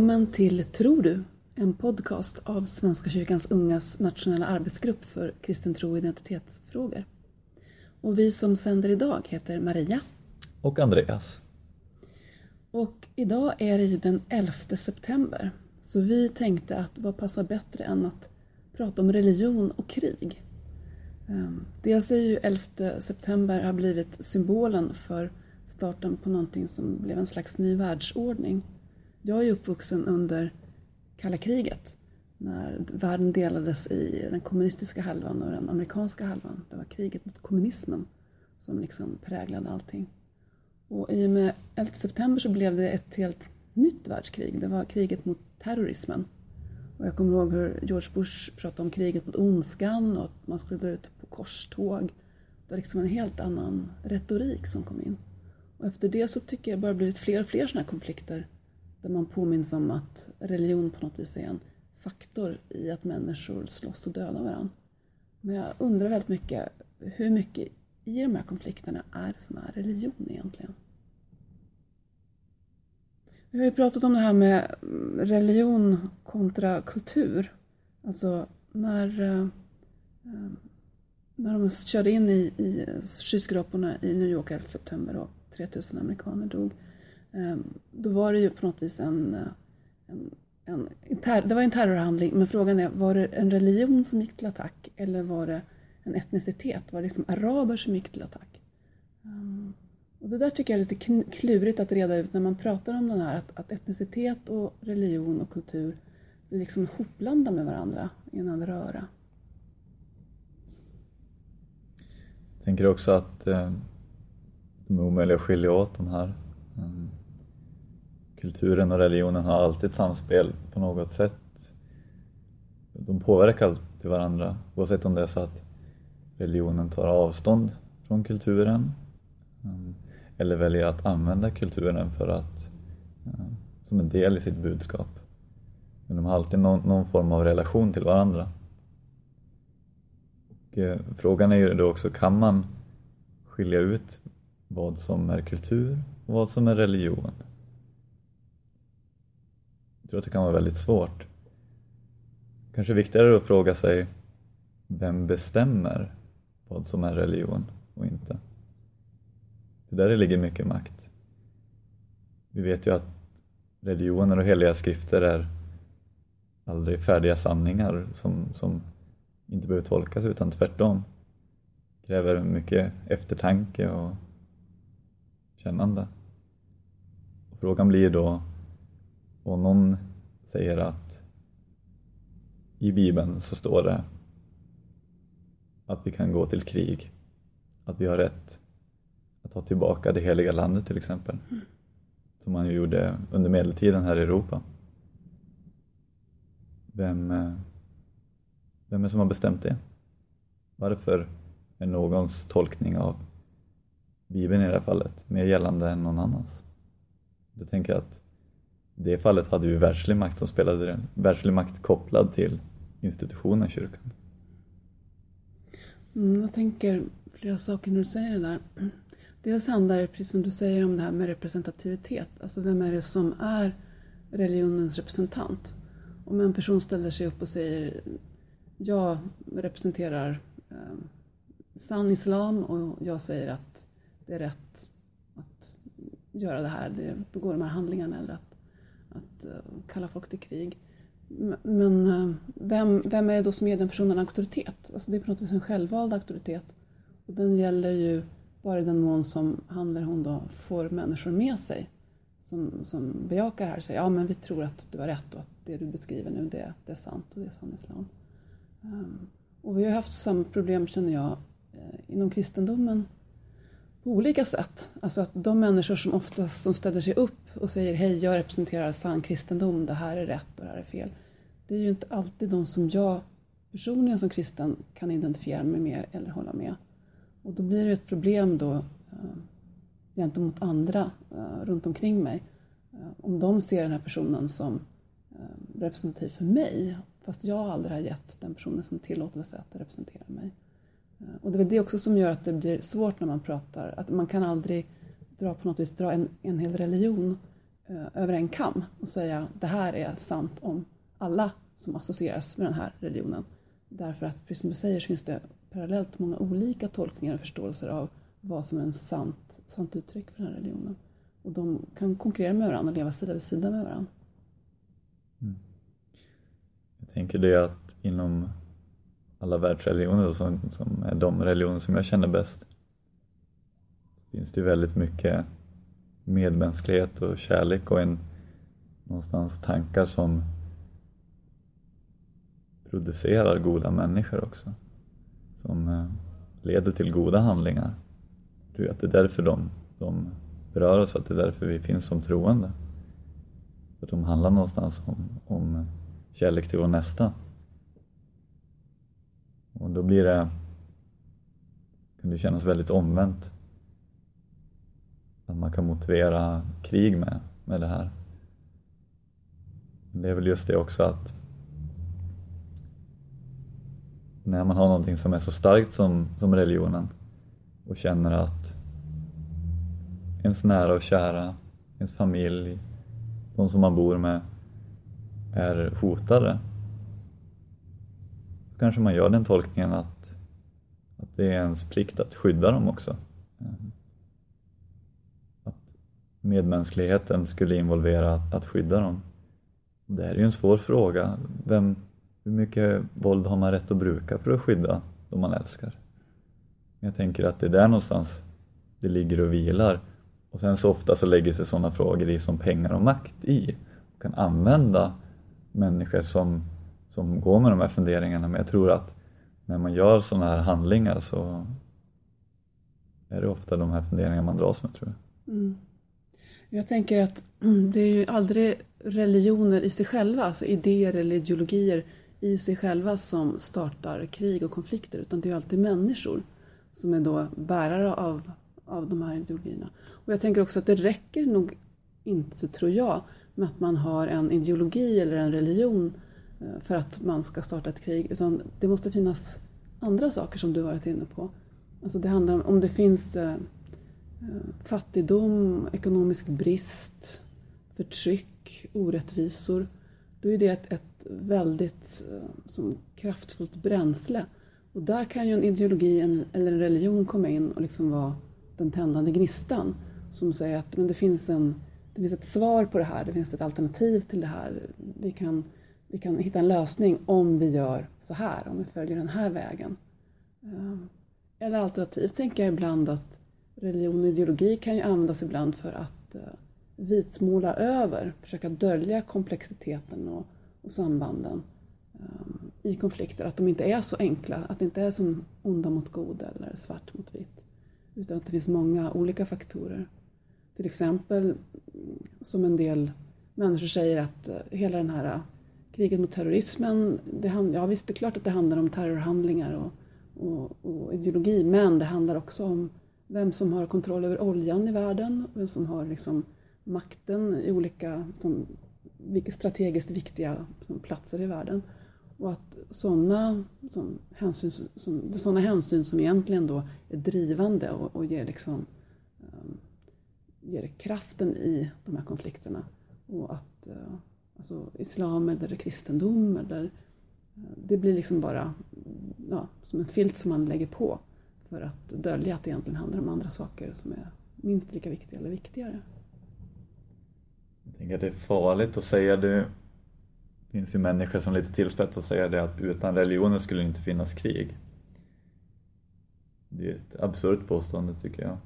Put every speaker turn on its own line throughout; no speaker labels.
Välkommen till Tror du? En podcast av Svenska kyrkans ungas nationella arbetsgrupp för kristen tro och identitetsfrågor. Och vi som sänder idag heter Maria.
Och Andreas.
Och idag är det ju den 11 september. Så vi tänkte att vad passar bättre än att prata om religion och krig? Ehm, dels är ju 11 september har blivit symbolen för starten på någonting som blev en slags ny världsordning jag är uppvuxen under kalla kriget när världen delades i den kommunistiska halvan och den amerikanska halvan. Det var kriget mot kommunismen som liksom präglade allting. Och i och med 11 september så blev det ett helt nytt världskrig. Det var kriget mot terrorismen. Och jag kommer ihåg hur George Bush pratade om kriget mot ondskan och att man skulle dra ut på korståg. Det var liksom en helt annan retorik som kom in. Och efter det så tycker jag det bara blivit fler och fler sådana här konflikter där man påminns om att religion på något vis är en faktor i att människor slåss och dödar varandra. Men jag undrar väldigt mycket hur mycket i de här konflikterna är som är religion egentligen? Vi har ju pratat om det här med mm, religion kontra kultur. Alltså när, eh, ehm, när de körde in i, i skyskraporna i New York 11 september och 3000 amerikaner dog Ehm, då var det ju på något vis en, en, en, en det var en terrorhandling, men frågan är, var det en religion som gick till attack eller var det en etnicitet? Var det liksom araber som gick till attack? Ehm, och det där tycker jag är lite klurigt att reda ut när man pratar om den här att, att etnicitet och religion och kultur blir liksom hopblandade med varandra i en röra.
Jag tänker också att eh, de är omöjliga att skilja åt de här. Mm kulturen och religionen har alltid ett samspel på något sätt. De påverkar alltid varandra oavsett om det är så att religionen tar avstånd från kulturen mm, eller väljer att använda kulturen för att, mm, som en del i sitt budskap. Men de har alltid någon, någon form av relation till varandra. Och, eh, frågan är ju då också, kan man skilja ut vad som är kultur och vad som är religion? Jag tror att det kan vara väldigt svårt. Kanske viktigare att fråga sig vem bestämmer vad som är religion och inte? Det där ligger mycket makt. Vi vet ju att religioner och heliga skrifter är aldrig färdiga sanningar som, som inte behöver tolkas utan tvärtom kräver mycket eftertanke och kännande. Och frågan blir då och någon säger att i Bibeln så står det att vi kan gå till krig, att vi har rätt att ta tillbaka det heliga landet till exempel. Mm. Som man ju gjorde under medeltiden här i Europa. Vem, eh, vem är det som har bestämt det? Varför är någons tolkning av Bibeln i det här fallet mer gällande än någon annans? Då tänker jag att det fallet hade vi världslig makt som spelade den. Världslig makt kopplad till institutionen kyrkan.
Mm, jag tänker flera saker när du säger det där. Dels handlar det, precis som du säger, om det här med representativitet. Alltså vem är det som är religionens representant? Om en person ställer sig upp och säger jag representerar eh, sann islam och jag säger att det är rätt att göra det här, det begå de här handlingarna eller att att uh, kalla folk till krig. Men uh, vem, vem är det då som ger den personen auktoritet? Alltså det är på något vis en självvald auktoritet. Och den gäller ju bara i den mån som han eller hon då får människor med sig som, som bejakar det här och säger ja men vi tror att du har rätt och att det du beskriver nu det, det är sant och det är sann islam. Um, och vi har haft samma problem känner jag eh, inom kristendomen på olika sätt. Alltså att de människor som oftast som ställer sig upp och säger hej, jag representerar sann kristendom, det här är rätt och det här är fel. Det är ju inte alltid de som jag personligen som kristen kan identifiera mig med eller hålla med. Och då blir det ett problem då eh, gentemot andra eh, runt omkring mig. Eh, om de ser den här personen som eh, representativ för mig, fast jag aldrig har gett den personen som tillåtelse att representera mig. Eh, och det är väl det också som gör att det blir svårt när man pratar, att man kan aldrig dra på något vis dra en, en hel religion eh, över en kam och säga det här är sant om alla som associeras med den här religionen. Därför att precis som du säger så finns det parallellt många olika tolkningar och förståelser av vad som är en sant, sant uttryck för den här religionen. Och de kan konkurrera med varandra och leva sida vid sida med varandra.
Mm. Jag tänker det att inom alla världsreligioner som, som är de religioner som jag känner bäst finns det väldigt mycket medmänsklighet och kärlek och en någonstans tankar som producerar goda människor också. Som eh, leder till goda handlingar. Jag tror att det är därför de, de berör oss, att det är därför vi finns som troende. För de handlar någonstans om, om kärlek till vår nästa. Och då blir det, kan det kännas väldigt omvänt att man kan motivera krig med, med det här. Det är väl just det också att när man har någonting som är så starkt som, som religionen och känner att ens nära och kära, ens familj, de som man bor med är hotade. Så kanske man gör den tolkningen att, att det är ens plikt att skydda dem också. Medmänskligheten skulle involvera att skydda dem. Det här är ju en svår fråga. Vem, hur mycket våld har man rätt att bruka för att skydda de man älskar? Jag tänker att det är där någonstans det ligger och vilar. Och sen så ofta så lägger sig sådana frågor i som pengar och makt i. Och kan använda människor som, som går med de här funderingarna. Men jag tror att när man gör sådana här handlingar så är det ofta de här funderingarna man dras med tror jag. Mm.
Jag tänker att mm, det är ju aldrig religioner i sig själva, alltså idéer eller ideologier i sig själva som startar krig och konflikter utan det är alltid människor som är då bärare av, av de här ideologierna. Och jag tänker också att det räcker nog inte, tror jag, med att man har en ideologi eller en religion eh, för att man ska starta ett krig utan det måste finnas andra saker som du varit inne på. Alltså det handlar om om det finns eh, Eh, fattigdom, ekonomisk brist, förtryck, orättvisor. Då är det ett, ett väldigt eh, som kraftfullt bränsle. Och där kan ju en ideologi en, eller en religion komma in och liksom vara den tändande gnistan som säger att men det, finns en, det finns ett svar på det här, det finns ett alternativ till det här. Vi kan, vi kan hitta en lösning om vi gör så här, om vi följer den här vägen. Eh, eller alternativt tänker jag ibland att religion och ideologi kan ju användas ibland för att eh, vitsmåla över, försöka dölja komplexiteten och och sambanden um, i konflikter. Att de inte är så enkla, att det inte är som onda mot goda eller svart mot vitt. Utan att det finns många olika faktorer. Till exempel mm, som en del människor säger att eh, hela den här eh, kriget mot terrorismen, det, ja visst det är klart att det handlar om terrorhandlingar och, och, och ideologi men det handlar också om vem som har kontroll över oljan i världen, vem som har liksom makten i olika som strategiskt viktiga platser i världen. Och att sådana som hänsyn, som, såna hänsyn som egentligen då är drivande och, och ger, liksom, um, ger kraften i de här konflikterna. Och att uh, alltså islam eller kristendom eller eh, det blir liksom bara ja, som en filt som man lägger på för att dölja att det egentligen handlar om andra saker som är minst lika viktiga eller viktigare.
Jag tänker att det är farligt att säga det. Det finns ju människor som lite tillspetsat säger det att utan religionen skulle det inte finnas krig. Det är ett absurt påstående tycker jag.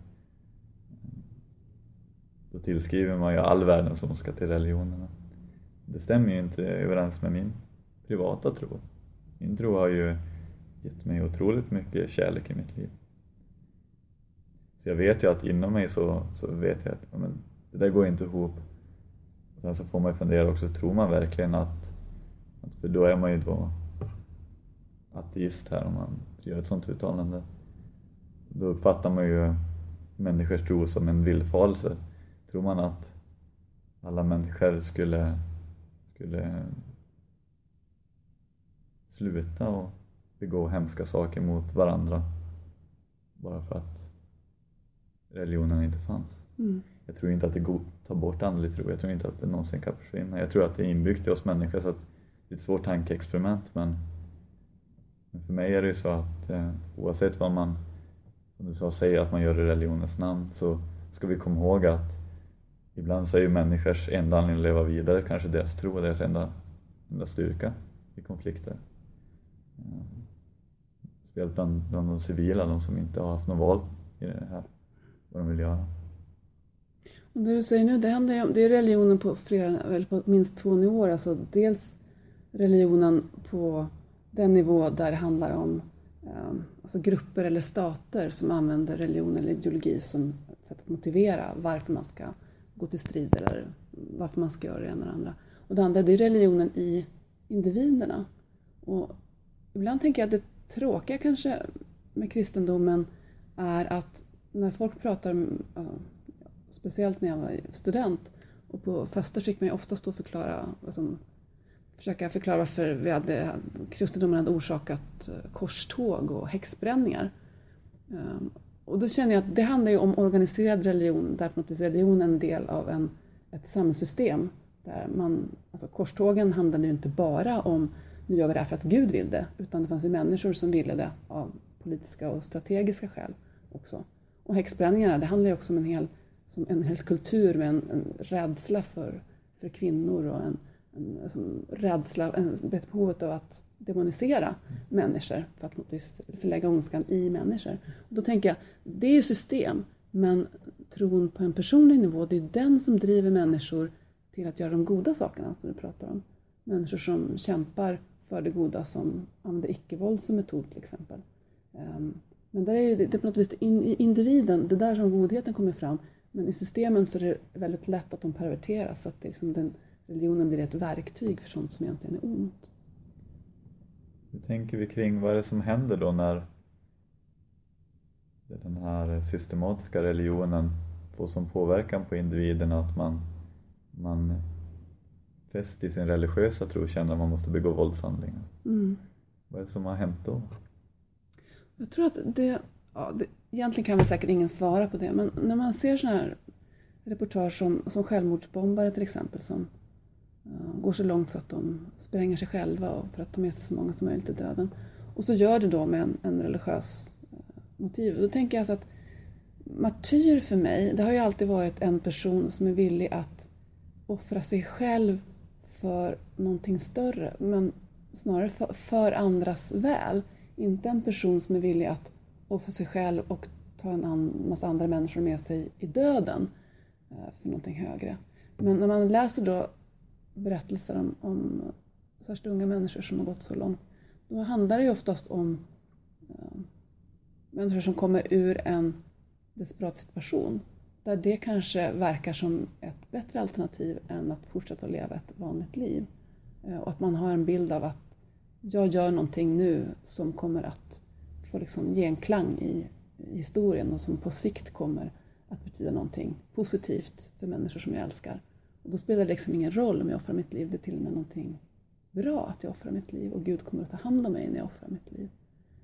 Då tillskriver man ju all världens ska till religionerna. Det stämmer ju inte överens med min privata tro. Min tro har ju gett mig otroligt mycket kärlek i mitt liv. Så jag vet ju att inom mig så, så vet jag att ja, men, det där går inte ihop Sen så får man ju fundera också, tror man verkligen att, att för då är man ju då ateist här om man gör ett sånt uttalande. Då uppfattar man ju människors tro som en villfarelse. Tror man att alla människor skulle, skulle sluta och begå hemska saker mot varandra bara för att religionen inte fanns.
Mm.
jag tror inte att det tar bort andlig tro, jag tror inte att det någonsin kan försvinna. Jag tror att det är inbyggt i oss människor så att det är ett svårt tankeexperiment men, för mig är det ju så att eh, oavsett vad man, som du sa, säger att man gör i religionens namn så ska vi komma ihåg att ibland så är ju människors enda anledning att leva vidare kanske deras tro och deras enda, enda styrka i konflikter. Speciellt bland, bland de civila, de som inte har haft något val i det här, vad de vill göra.
Och det du säger nu, det, händer, det är religionen på, flera, eller på minst två nivåer. Alltså dels religionen på den nivå där det handlar om ehm, alltså grupper eller stater som använder religion eller ideologi som ett sätt att motivera varför man ska gå till strid eller varför man ska göra det ena eller andra. Och det andra det är religionen i individerna. Och ibland tänker jag att det tråkiga kanske med kristendomen är att när folk pratar, speciellt när jag var student och på fester fick man ju oftast då förklara, alltså, försöka förklara varför vi hade, kristendomen hade orsakat eh, korståg och häxbränningar. Ehm, och då känner jag att det handlar ju om organiserad religion där på något vis religion är en del av en, ett samhällssystem. Där man, alltså korstågen handlade ju inte bara om nu gör vi det här för att Gud vill det, utan det fanns ju människor som ville det av politiska och strategiska skäl också. Och häxbränningarna, det handlar ju också om en hel, som en hel kultur med en, en rädsla för, för kvinnor och en, en liksom, rädsla, en, ett behov av att demonisera människor för att förlägga ondskan i människor. Och då tänker jag, det är ju system, men tron på en personlig nivå, det är den som driver människor till att göra de goda sakerna som du pratar om. Människor som kämpar för det goda som använder icke-våld som metod till exempel. Ehm, men där är det, på något vis i individen, det är där som godheten kommer fram. Men i systemen så är det väldigt lätt att de perverteras, så att det liksom den, religionen blir ett verktyg för sånt som egentligen är ont.
Hur tänker vi kring vad är det som händer då när den här systematiska religionen får som påverkan på individen att man, man fäst i sin religiösa tro känner att man måste begå våldshandlingar. Mm. Vad är det som har hänt då?
Jag tror att det, ja, det, egentligen kan väl säkert ingen svara på det, men när man ser sådana här reportage som, som självmordsbombare till exempel som uh, går så långt så att de spränger sig själva för att ta med sig så många som möjligt till döden. Och så gör det då med en, en religiös uh, motiv. Och då tänker jag så att martyr för mig, det har ju alltid varit en person som är villig att offra sig själv för någonting större, men snarare för, för andras väl. Inte en person som är villig att offra sig själv och ta en massa andra människor med sig i döden eh, för någonting högre. Men när man läser då berättelser om, om särskilt unga människor som har gått så långt, då handlar det ju oftast om äh, människor som kommer ur en desperat situation där det kanske verkar som ett bättre alternativ än att fortsätta leva ett vanligt liv. Eh, och att man har en bild av att jag gör någonting nu som kommer att få liksom genklang i, i historien och som på sikt kommer att betyda någonting positivt för människor som jag älskar. Och då spelar det liksom ingen roll om jag offrar mitt liv, det är till och med någonting bra att jag offrar mitt liv och Gud kommer att ta hand om mig när jag offrar mitt liv.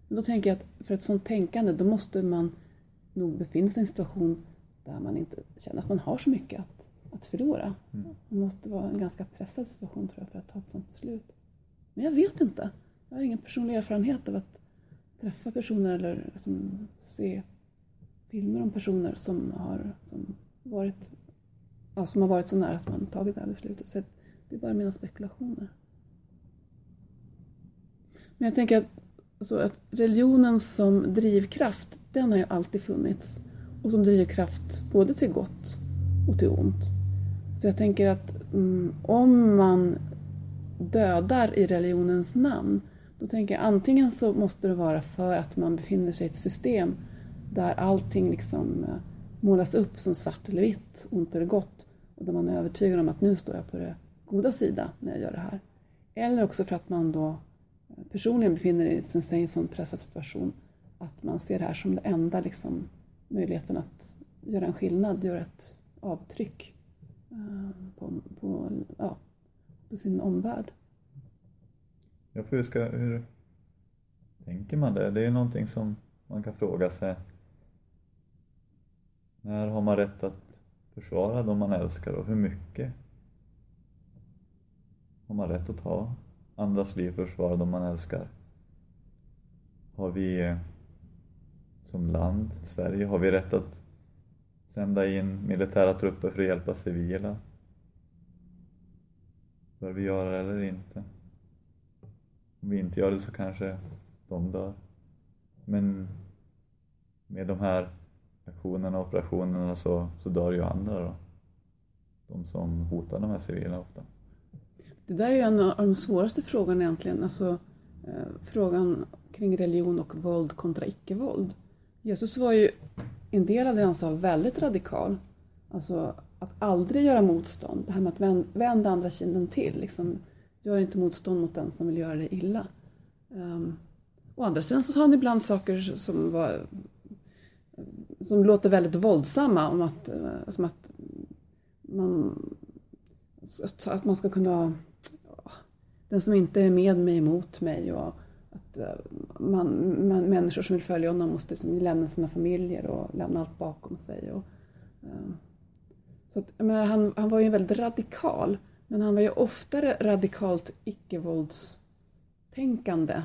Men då tänker jag att för ett sånt tänkande, då måste man nog befinna sig i en situation där man inte känner att man har så mycket att, att förlora. Mm. Det måste vara en ganska pressad situation tror jag för att ta ett sådant beslut. Men jag vet inte. Jag har ingen personlig erfarenhet av att träffa personer eller liksom se filmer om personer som har, som varit, ja, som har varit så nära att man tagit det här beslutet. Så det är bara mina spekulationer. Men jag tänker att, alltså, att religionen som drivkraft, den har ju alltid funnits och som drivkraft både till gott och till ont. Så jag tänker att mm, om man dödar i religionens namn, då tänker jag antingen så måste det vara för att man befinner sig i ett system där allting liksom eh, målas upp som svart eller vitt, ont eller gott, och där man är övertygad om att nu står jag på det goda sida när jag gör det här. Eller också för att man då eh, personligen befinner sig i en sån pressad situation att man ser det här som det enda liksom möjligheten att göra en skillnad, göra ett avtryck eh, på, på, ja, på sin omvärld.
Ja, för hur, ska, hur tänker man det? Det är ju någonting som man kan fråga sig. När har man rätt att försvara de man älskar och hur mycket har man rätt att ta andras liv och försvara de man älskar? Har vi eh, som land, Sverige, har vi rätt att sända in militära trupper för att hjälpa civila? Bör vi göra det eller inte? Om vi inte gör det så kanske de dör. Men med de här aktionerna och operationerna så, så dör ju andra då. De som hotar de här civila ofta.
Det där är ju en av de svåraste frågorna egentligen. Alltså, eh, frågan kring religion och våld kontra icke-våld. Jesus var ju en del av det han sa väldigt radikal. Alltså att aldrig göra motstånd. Det här med att vända andra kinden till. Liksom, gör inte motstånd mot den som vill göra dig illa. Um, å andra sidan så sa han ibland saker som var som låter väldigt våldsamma om att, eh, som att man, att man ska kunna den som inte är med mig emot mig och att eh, man, man, människor som vill följa honom måste liksom lämna sina familjer och lämna allt bakom sig. Och, uh, så att, menar, han, han var ju väldigt radikal men han var ju oftare radikalt icke-våldstänkande.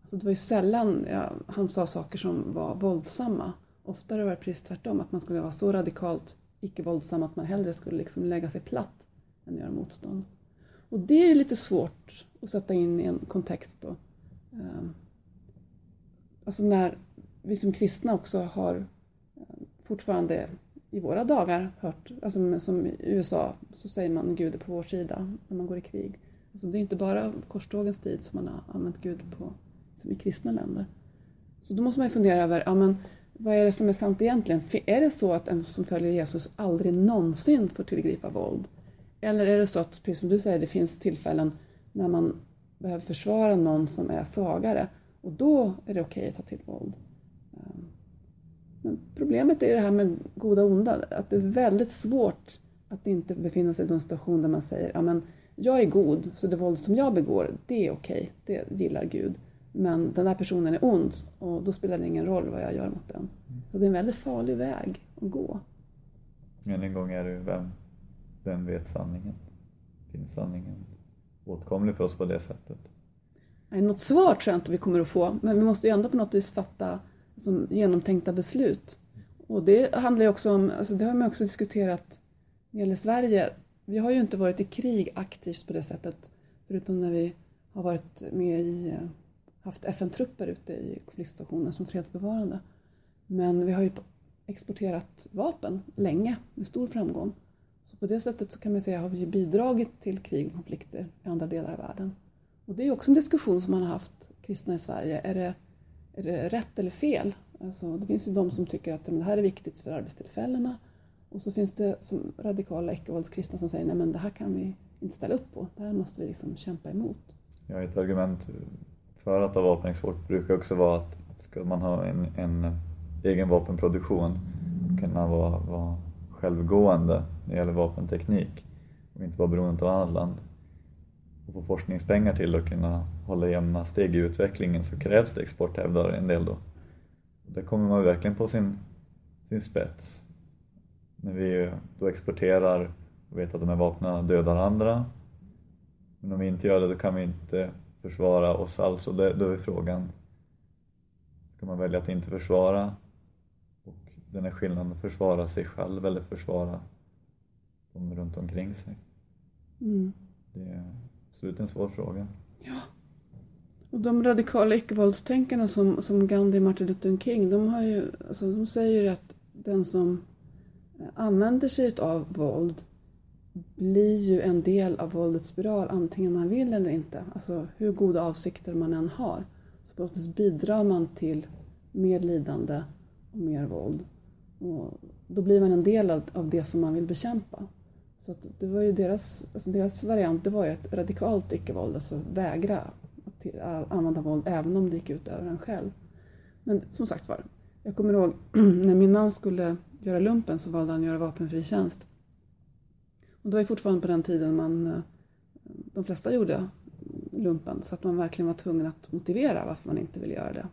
Alltså det var ju sällan ja, han sa saker som var våldsamma. Oftare var det precis tvärtom, att man skulle vara så radikalt icke-våldsam att man hellre skulle liksom lägga sig platt än göra motstånd. Och det är ju lite svårt att sätta in i en kontext då. Ehm, alltså när vi som kristna också har ehm, fortfarande i våra dagar hört, alltså som i USA så säger man Gud är på vår sida när man går i krig. Alltså det är inte bara korstågens tid som man har använt Gud på som i kristna länder. Så då måste man ju fundera över, ja men vad är det som är sant egentligen? Är det så att en som följer Jesus aldrig någonsin får tillgripa våld? Eller är det så att, precis som du säger, det finns tillfällen när man behöver försvara någon som är svagare och då är det okej okay att ta till våld. Ehm, men problemet är det här med goda och onda, att det är väldigt svårt att inte befinna sig i en situation där man säger ja men jag är god, så det våld som jag begår, det är okej, okay, det gillar Gud. Men den här personen är ond och då spelar det ingen roll vad jag gör mot den. Och det är en väldigt farlig väg att gå.
Än en gång är det vem, vem vet sanningen? Finns sanningen åtkomlig för oss på det sättet?
Nej, något svar tror jag inte vi kommer att få, men vi måste ju ändå på något vis fatta alltså, genomtänkta beslut. Och det handlar ju också om, alltså det har man också diskuterat när det gäller Sverige. Vi har ju inte varit i krig aktivt på det sättet, förutom när vi har varit med i eh, haft FN-trupper ute i konfliktsituationer som fredsbevarande. Men vi har ju exporterat vapen länge med stor framgång. Så på det sättet så kan man säga har vi bidragit till krig och konflikter i andra delar av världen. Och det är också en diskussion som man har haft, kristna i Sverige. Är det, är det rätt eller fel? Alltså, det finns ju de som tycker att det här är viktigt för arbetstillfällena. Och så finns det som radikala icke-våldskristna som säger nej det här kan vi inte ställa upp på. Det här måste vi liksom kämpa emot.
Ja, ett argument för att ha vapenexport brukar också vara att ska man ha en, en egen vapenproduktion kunna vara, vara självgående när det gäller vapenteknik och inte vara beroende av annat land och få forskningspengar till att kunna hålla jämna steg i utvecklingen så krävs det export hävdar en del då. Där kommer man verkligen på sin, sin spets. När vi då exporterar och vet att de här vapnen dödar andra men om vi inte gör det då kan vi inte försvara oss alls och då är frågan Ska man välja att inte försvara den är skillnaden att försvara sig själv eller försvara de runt omkring sig. Mm. Det är absolut en svår fråga.
Ja. Och de radikala icke-våldstänkarna som, som Gandhi och Martin Luther King, de, har ju, alltså, de säger ju att den som använder sig av våld blir ju en del av våldets spiral antingen man vill eller inte. Alltså hur goda avsikter man än har. Så på något vis bidrar man till mer lidande och mer våld. Och då blir man en del av, av det som man vill bekämpa. Så det var ju deras, alltså deras variant, det var ju ett radikalt icke-våld, alltså vägra att använda våld även om det gick ut över en själv. Men som sagt var, jag kommer ihåg när min man skulle göra lumpen så valde han att göra vapenfri tjänst. Och det var fortfarande på den tiden man, eh, de flesta gjorde lumpen så att man verkligen var tvungen att motivera varför man inte ville göra det.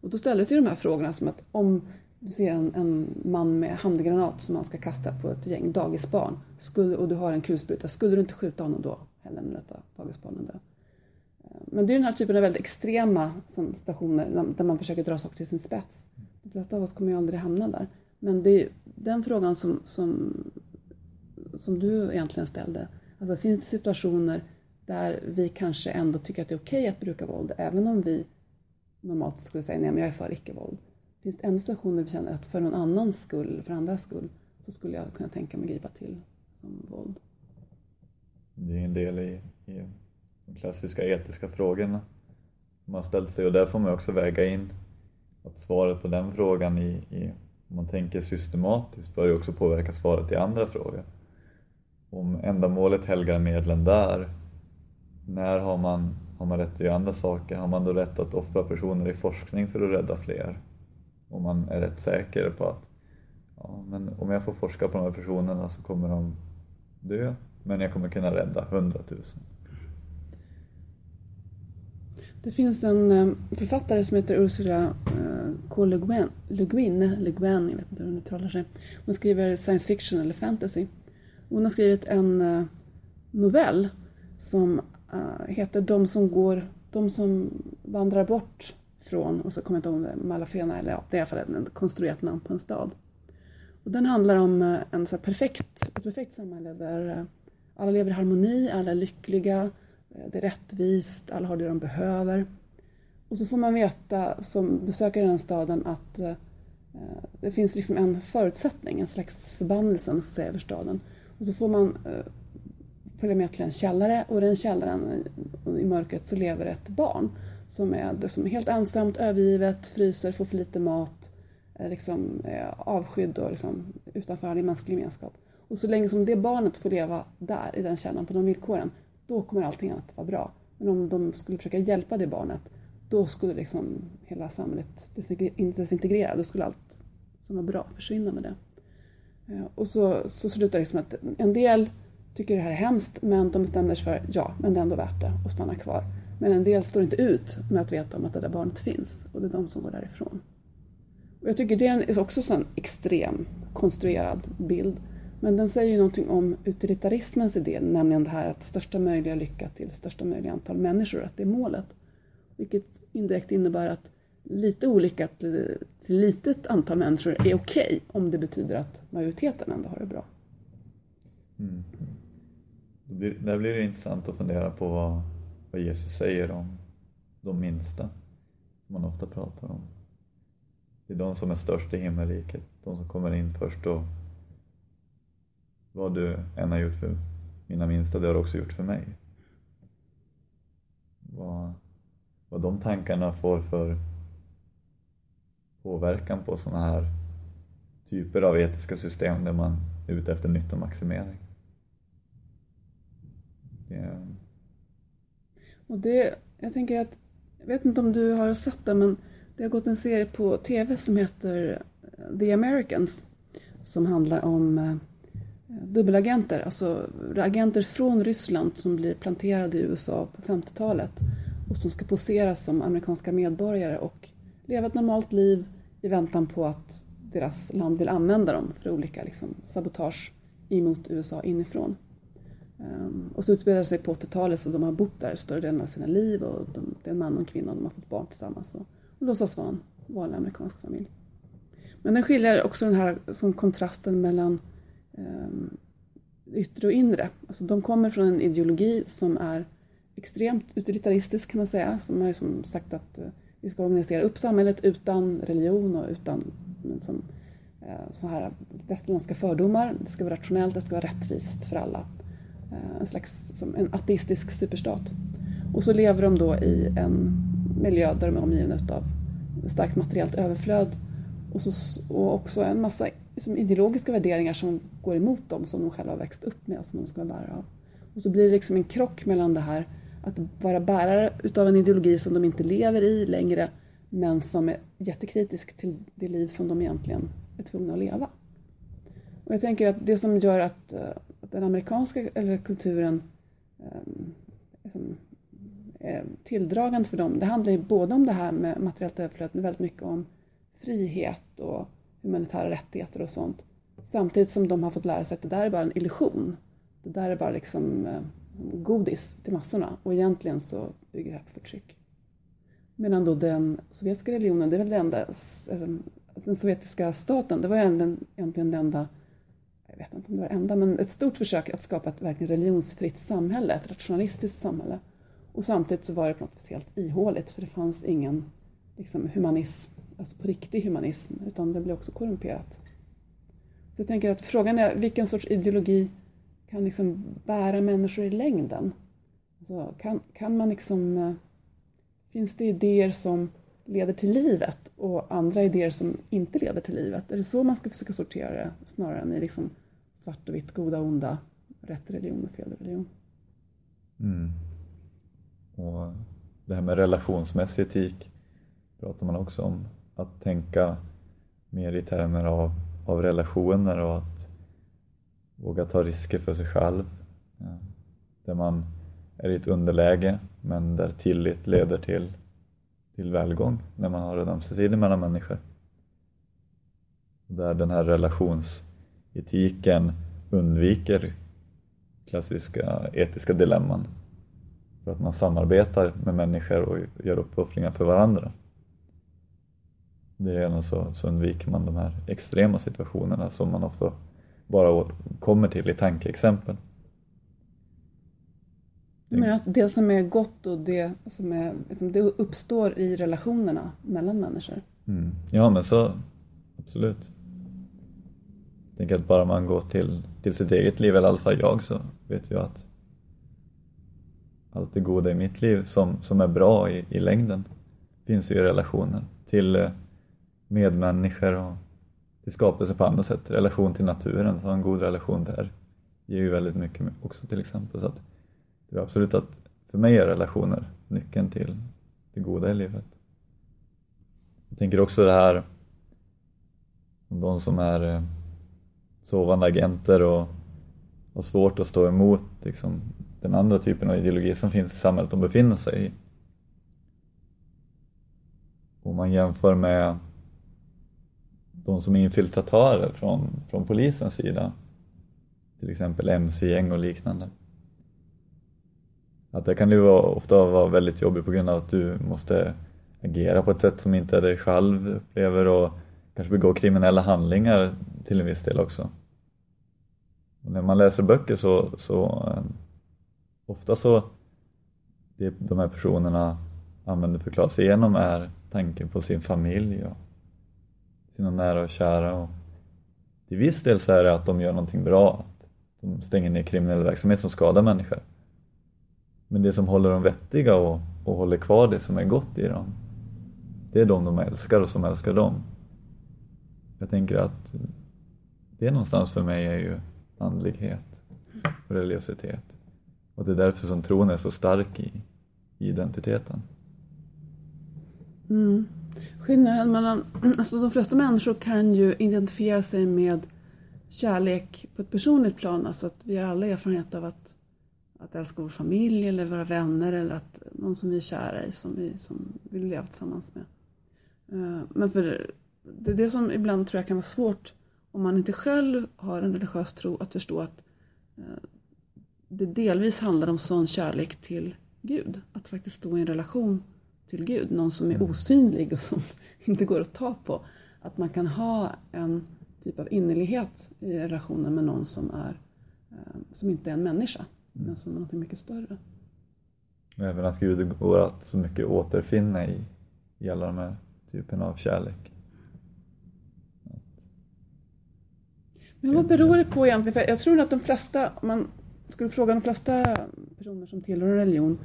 Och då ställdes ju de här frågorna som att om du ser en, en, man med handgranat som man ska kasta på ett gäng dagisbarn skulle, och du har en kulspruta, skulle du inte skjuta honom då heller låta dagisbarnen dö? Eh, men det är den här typen av väldigt extrema som stationer där man försöker dra saker till sin spets. De flesta av oss kommer ju aldrig hamna där. Men det är den frågan som, som, som du egentligen ställde. Alltså finns det situationer där vi kanske ändå tycker att det är okej okay att bruka våld även om vi normalt skulle säga nej men jag är för icke-våld. Finns det ändå situationer där vi känner att för någon annans skull, för andras skull, så skulle jag kunna tänka mig gripa till som våld?
Det är en del i, i de klassiska etiska frågorna man har ställt sig och där får man också väga in att svaret på den frågan i, i om man tänker systematiskt bör ju också påverka svaret i andra frågor. Om ändamålet helgar medlen där, när har man, har man rätt att göra andra saker? Har man då rätt att offra personer i forskning för att rädda fler? Om man är rätt säker på att ja, men om jag får forska på de här personerna så kommer de dö, men jag kommer kunna rädda hundratusen.
Det finns en eh, författare som heter Ursula eh, K. Le Guin, Le Guin, Le Guin jag vet inte hur hon uttalar sig. Hon skriver science fiction eller fantasy. Hon har skrivit en eh, novell som heter De som går, de som vandrar bort från, och så kommer jag inte ihåg det Malafena eller ja, det är i alla fall ett konstruerat namn på en stad. Och den handlar om eh, en så perfekt, ett perfekt samhälle där eh, alla lever i harmoni, alla är lyckliga, eh, det är rättvist, alla har det de behöver. Och så får man veta som besökare i den staden att det finns liksom en förutsättning, en slags förbannelse om säga, över staden. Och så får man följa med till en källare och i den källaren i mörkret så lever ett barn som är liksom helt ensamt, övergivet, fryser, får för lite mat, är liksom, eh, avskydd och liksom utanför all mänsklig gemenskap. Och så länge som det barnet får leva där, i den källan, på de villkoren, då kommer allting annat vara bra. Men om de skulle försöka hjälpa det barnet, då skulle liksom hela samhället desintegrera. Då skulle allt som var bra försvinna med det. Eh, och så, så slutar det liksom att en del tycker det här är hemskt, men de bestämmer sig för ja, men det är ändå värt det att stanna kvar. Men en del står inte ut med att veta om att det där barnet finns och det är de som går därifrån. Och jag tycker det är också en extrem konstruerad bild men den säger ju någonting om utilitarismens idé, nämligen det här att största möjliga lycka till största möjliga antal människor, att det är målet. Vilket indirekt innebär att lite olycka till, litet antal människor är okej okay, om det betyder att majoriteten ändå har det bra.
Mm. Där blir det intressant att fundera på vad, vad Jesus säger om de minsta, som man ofta pratar om. Det är de som är störst i himmelriket, de som kommer in först och vad du än har gjort för mina minsta, det har du också gjort för mig. Vad, vad de tankarna får för påverkan på sådana här typer av etiska system där man är ute efter nyttomaximering.
Det... Och det, jag tänker att, jag vet inte om du har sett det men det har gått en serie på TV som heter eh, The Americans som handlar om eh, dubbelagenter, alltså agenter från Ryssland som blir planterade i USA på 50-talet och som ska posera som amerikanska medborgare och leva ett normalt liv i väntan på att deras land vill använda dem för olika liksom, sabotage emot USA inifrån. Ehm, och så utspelar det sig på 80-talet så de har bott där större delen av sina liv och de, det är en man och en kvinna och de har fått barn tillsammans och, och låtsas vara en vanlig amerikansk familj. Men den skiljer också den här som kontrasten mellan um, yttre och inre. Alltså de kommer från en ideologi som är extremt utilitaristisk kan man säga, som har liksom sagt att uh, vi ska organisera upp samhället utan religion och utan liksom, uh, så här västerländska fördomar. Det ska vara rationellt, det ska vara rättvist för alla. Eh, en slags som en ateistisk superstat. Och så lever de då i en miljö där de är omgivna av starkt materiellt överflöd och, så, och också en massa som ideologiska värderingar som går emot dem som de själva har växt upp med och som de ska vara bärare av. Och så blir det liksom en krock mellan det här att vara bärare utav en ideologi som de inte lever i längre men som är jättekritisk till det liv som de egentligen är tvungna att leva. Och jag tänker att det som gör att, eh, att den amerikanska eller kulturen um, är tilldragande för dem, det handlar ju både om det här med materiellt överflöd men väldigt mycket om frihet och humanitära rättigheter och sånt. Samtidigt som de har fått lära sig att det där är bara en illusion. Det där är bara liksom ehm, godis till massorna och egentligen så bygger det här på förtryck. Medan då den sovjetiska religionen, det är väl det enda, alltså, den sovjetiska staten, det var egentligen, egentligen det enda, jag vet inte om det var det enda, men ett stort försök att skapa ett verkligen religionsfritt samhälle, ett rationalistiskt samhälle. Och samtidigt så var det på något vis helt ihåligt för det fanns ingen liksom, humanism, alltså på riktig humanism, utan det blev också korrumperat. Så jag tänker att frågan är vilken sorts ideologi kan liksom bära människor i längden? Alltså, kan, kan man liksom... Eh, finns det idéer som leder till livet och andra idéer som inte leder till livet? Är det så man ska försöka sortera det snarare än i liksom svart och vitt, goda och onda, rätt religion och fel religion?
Mm. Och det här med relationsmässig etik pratar man också om. Att tänka mer i termer av, av relationer och att våga ta risker för sig själv. Där man är i ett underläge men där tillit leder till, till välgång när man har en ömsesidig mellan människor. Där den här relations relationsetiken undviker klassiska etiska dilemman. För att man samarbetar med människor och gör uppoffringar för varandra. Därigenom så, så undviker man de här extrema situationerna som man ofta bara kommer till i tankeexempel.
Du menar att det som är gott och det som är, liksom, det uppstår i relationerna mellan människor?
Mm. Ja men så, absolut. Jag tänker att bara man går till, till sitt eget liv, eller i alla fall jag, så vet jag att allt det goda i mitt liv som, som är bra i, i längden finns ju i relationer till eh, medmänniskor och till skapelse på andra sätt. Relation till naturen, att ha en god relation där ger ju väldigt mycket också till exempel. Så att det är absolut att för mig är relationer nyckeln till det goda i livet. Jag tänker också det här om de som är eh, sovande agenter och har svårt att stå emot liksom, den andra typen av ideologi som finns i samhället de befinner sig i. Om man jämför med de som är infiltratörer från, från polisens sida. Till exempel mc-gäng och liknande. Att det kan ju ofta vara väldigt jobbigt på grund av att du måste agera på ett sätt som inte dig själv upplever och kanske begå kriminella handlingar till en viss del också. Och när man läser böcker så, så eh, ofta så det de här personerna använder för att klara sig igenom är tanken på sin familj och sina nära och kära. Och till viss del så är det att de gör någonting bra, att de stänger ner kriminell verksamhet som skadar människor. Men det som håller dem vettiga och, och håller kvar det som är gott i dem, det är de de älskar och som älskar dem. Jag tänker att det någonstans för mig är ju andlighet och religiositet. Och det är därför som tron är så stark i, i identiteten.
Mm. Skillnaden mellan, alltså de flesta människor kan ju identifiera sig med kärlek på ett personligt plan, alltså att vi har alla erfarenhet av att, att älska vår familj eller våra vänner eller att någon som vi är kära i, som vi som vill leva tillsammans med. Eh, men för det är det som ibland tror jag kan vara svårt om man inte själv har en religiös tro att förstå att eh, det delvis handlar om sån kärlek till Gud. Att faktiskt stå i en relation till Gud, någon som är mm. osynlig och som inte går att ta på. Att man kan ha en typ av innerlighet i relationen med någon som, är, eh, som inte är en människa, mm. men som är något mycket större.
Även att Gud går att så mycket återfinna i, i alla de här typerna av kärlek.
Men vad beror det på egentligen? För jag tror att de flesta, om man skulle fråga de flesta personer som tillhör en religion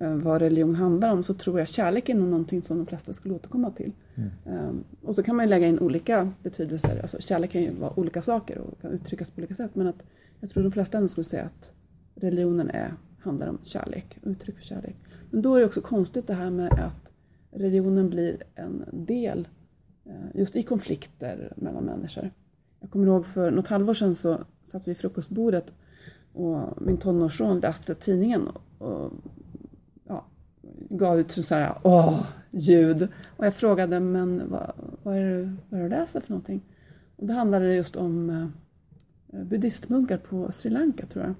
Eh, vad religion handlar om så tror jag kärlek är någonting som de flesta skulle återkomma till. Mm. Um, och så kan man ju lägga in olika betydelser. Alltså, kärlek kan ju vara olika saker och kan uttryckas på olika sätt. Men att jag tror de flesta ändå skulle säga att religionen är, handlar om kärlek, uttryck för kärlek. Men då är det också konstigt det här med att religionen blir en del uh, just i konflikter mellan människor. Jag kommer ihåg för något halvår sedan så satt vi vid frukostbordet och min tonårsson läste tidningen och gav ut så här, åh, ljud. Och jag frågade, men vad, vad, är det, vad är det du läser för någonting? Och då handlade det just om eh, buddhistmunkar på Sri Lanka tror jag.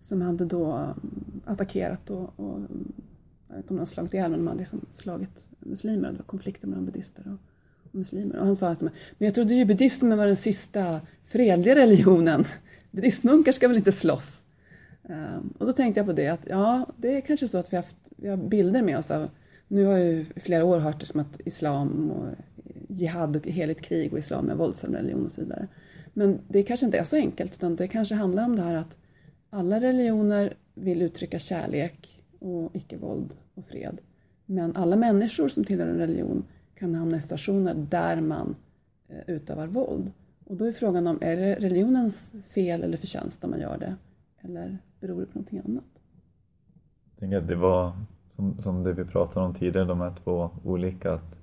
Som hade då eh, attackerat och, och eh, jag vet inte om de hade slagit ihjäl men de hade liksom slagit muslimer. och Det var konflikter mellan buddhister. och muslimer. Och han sa att men jag trodde ju buddhismen var den sista fredliga religionen. Buddhistmunkar ska väl inte slåss? Ehm, och då tänkte jag på det att ja, det är kanske så att vi har, haft, vi har bilder med oss av nu har jag ju i flera år hört det som att islam och jihad och heligt krig och islam är våldsam religion och så vidare. Men det kanske inte är så enkelt utan det kanske handlar om det här att alla religioner vill uttrycka kärlek och icke-våld och fred. Men alla människor som tillhör en religion kan hamna i stationer där man eh, utövar våld. Och då är frågan om, är det religionens fel eller förtjänst om man gör det? Eller beror det på någonting annat?
Jag tänker att det var som, som det vi pratade om tidigare, de här två olika. Att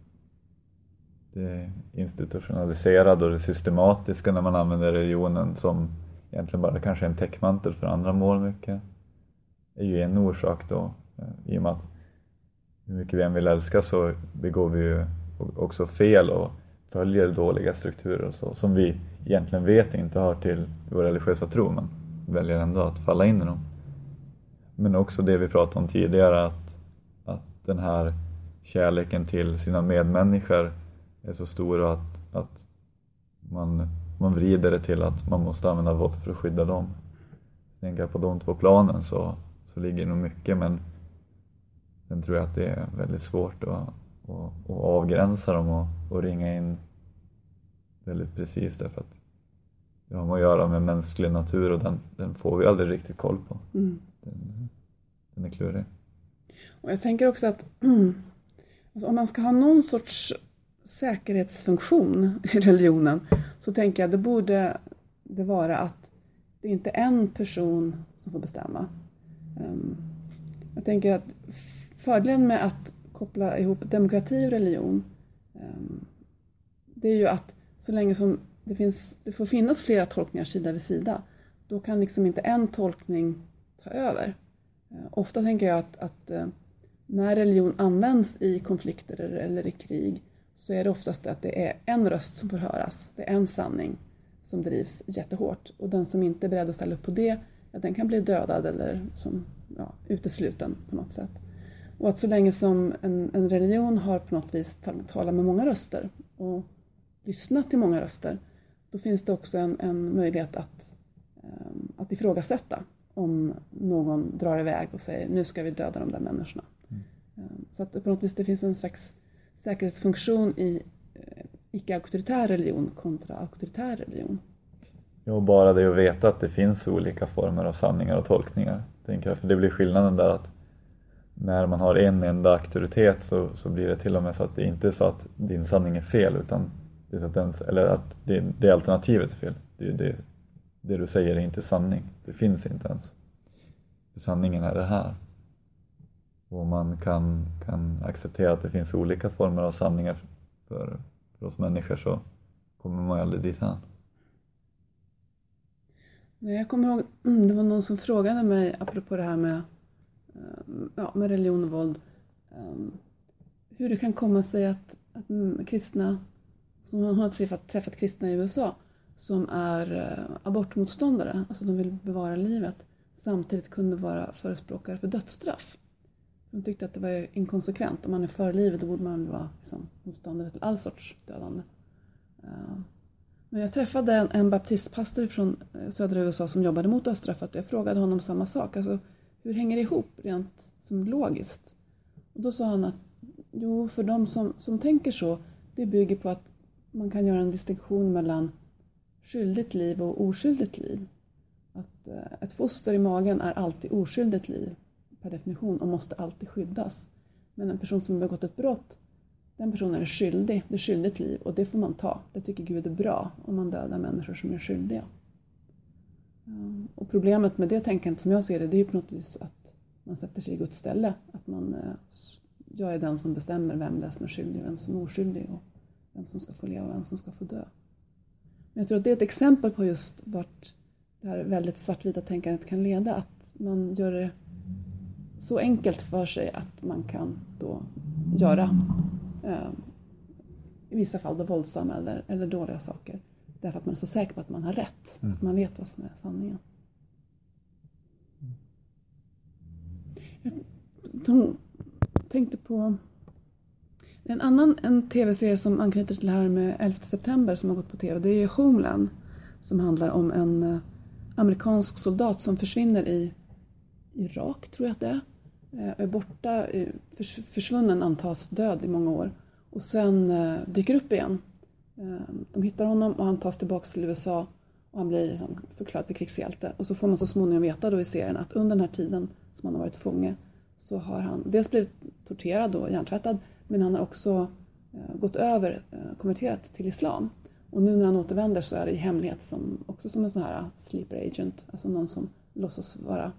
det institutionaliserade och det systematiska när man använder religionen som egentligen bara kanske en täckmantel för andra mål mycket är ju en orsak då. Eh, I och med att hur mycket vi än vill älska så begår vi ju också fel och följer dåliga strukturer och så som vi egentligen vet inte hör till vår religiösa tro men väljer ändå att falla in i dem. Men också det vi pratade om tidigare att, att den här kärleken till sina medmänniskor är så stor att, att man, man vrider det till att man måste använda våld för att skydda dem. Tänker jag på de två planen så, så ligger det nog mycket men sen tror jag att det är väldigt svårt att, att, att avgränsa dem och, och ringa in väldigt precis därför att det har att göra med mänsklig natur och den, den får vi aldrig riktigt koll på. Mm. Den, den är klurig.
Och jag tänker också att alltså om man ska ha någon sorts säkerhetsfunktion i religionen så tänker jag det borde det vara att det är inte en person som får bestämma. Ehm, jag tänker att fördelen med att koppla ihop demokrati och religion ehm, det är ju att så länge som det, finns, det får finnas flera tolkningar sida vid sida då kan liksom inte en tolkning ta över. Ehm, ofta tänker jag att, att eh, när religion används i konflikter eller i krig så är det oftast att det är en röst som får höras. Det är en sanning som drivs jättehårt. Och den som inte är beredd att ställa upp på det, ja, den kan bli dödad eller som, ja, utesluten på något sätt. Och att så länge som en, en religion har på något vis talat med många röster och lyssnat till många röster, då finns det också en, en möjlighet att, um, att ifrågasätta om någon drar iväg och säger nu ska vi döda de där människorna. Mm. Um, så att på något vis det finns en slags säkerhetsfunktion i eh, icke-auktoritär religion kontra auktoritär religion.
Ja, bara det att veta att det finns olika former av sanningar och tolkningar. Tänker jag, för det blir skillnaden där att när man har en enda auktoritet så, så blir det till och med så att det inte är så att din sanning är fel utan det är så att, ens, eller att det, det alternativet är fel. Det, det, det du säger är inte sanning. Det finns inte ens. Sanningen är det här och man kan, kan acceptera att det finns olika former av sanningar för, för oss människor så kommer man ju aldrig dit än.
Jag kommer ihåg, det var någon som frågade mig apropå det här med, Eh, ja, med religion och våld. Ehm, hur det kan komma sig att, att mm, kristna, som hon har träffat, träffat kristna i USA, som är eh, abortmotståndare, alltså de vill bevara livet, samtidigt kunde vara förespråkare för dödsstraff. De tyckte att det var inkonsekvent. Om man är för livet då borde man vara liksom, motståndare till all sorts dödande. Ehm, men jag träffade en, en baptistpastor från eh, södra USA som jobbade mot dödsstraffet och jag frågade honom samma sak. Alltså, hur hänger det ihop rent som logiskt? Och då sa han att jo, för de som, som tänker så, det bygger på att man kan göra en distinktion mellan skyldigt liv och oskyldigt liv. Att eh, ett foster i magen är alltid oskyldigt liv per definition och måste alltid skyddas. Men en person som har begått ett brott, den personen är skyldig, det är skyldigt liv och det får man ta. Det tycker Gud är bra om man dödar människor som är skyldiga. Ehm, och problemet med det tänkandet som jag ser det, det är ju på något vis att man sätter sig i Guds ställe. Att man, eh, jag är den som bestämmer vem det är som är skyldig vem som är oskyldig och vem som ska få leva och vem som ska få dö. Men jag tror att det är ett exempel på just vart det här väldigt svartvita tänkandet kan leda. Att man gör det så enkelt för sig att man kan då göra eh, i vissa fall då våldsamma eller, eller dåliga saker. Därför att man är så säker på att man har rätt,
Mm.
att man vet vad som är sanningen. Jag tänkte på en annan en tv-serie som anknyter till det här med 11 september som har gått på tv. Det är Homeland som handlar om en eh, amerikansk soldat som försvinner i Irak, tror jag att det är. Eh, Är borta, förs- försvunnen antas död i många år och sen eh, dyker upp igen. Ehm, de hittar honom och han tas tillbaka till USA och han blir liksom förklarad för krigshjälte. Och så får man så småningom veta då i serien att under den här tiden som han har varit fånge så har han dels blivit torterad och hjärntvättad men han har också eh, gått över, eh, konverterat till islam. Och nu när han återvänder så är det i hemlighet som, också som en sån här eh, sleeper agent, alltså någon som låtsas vara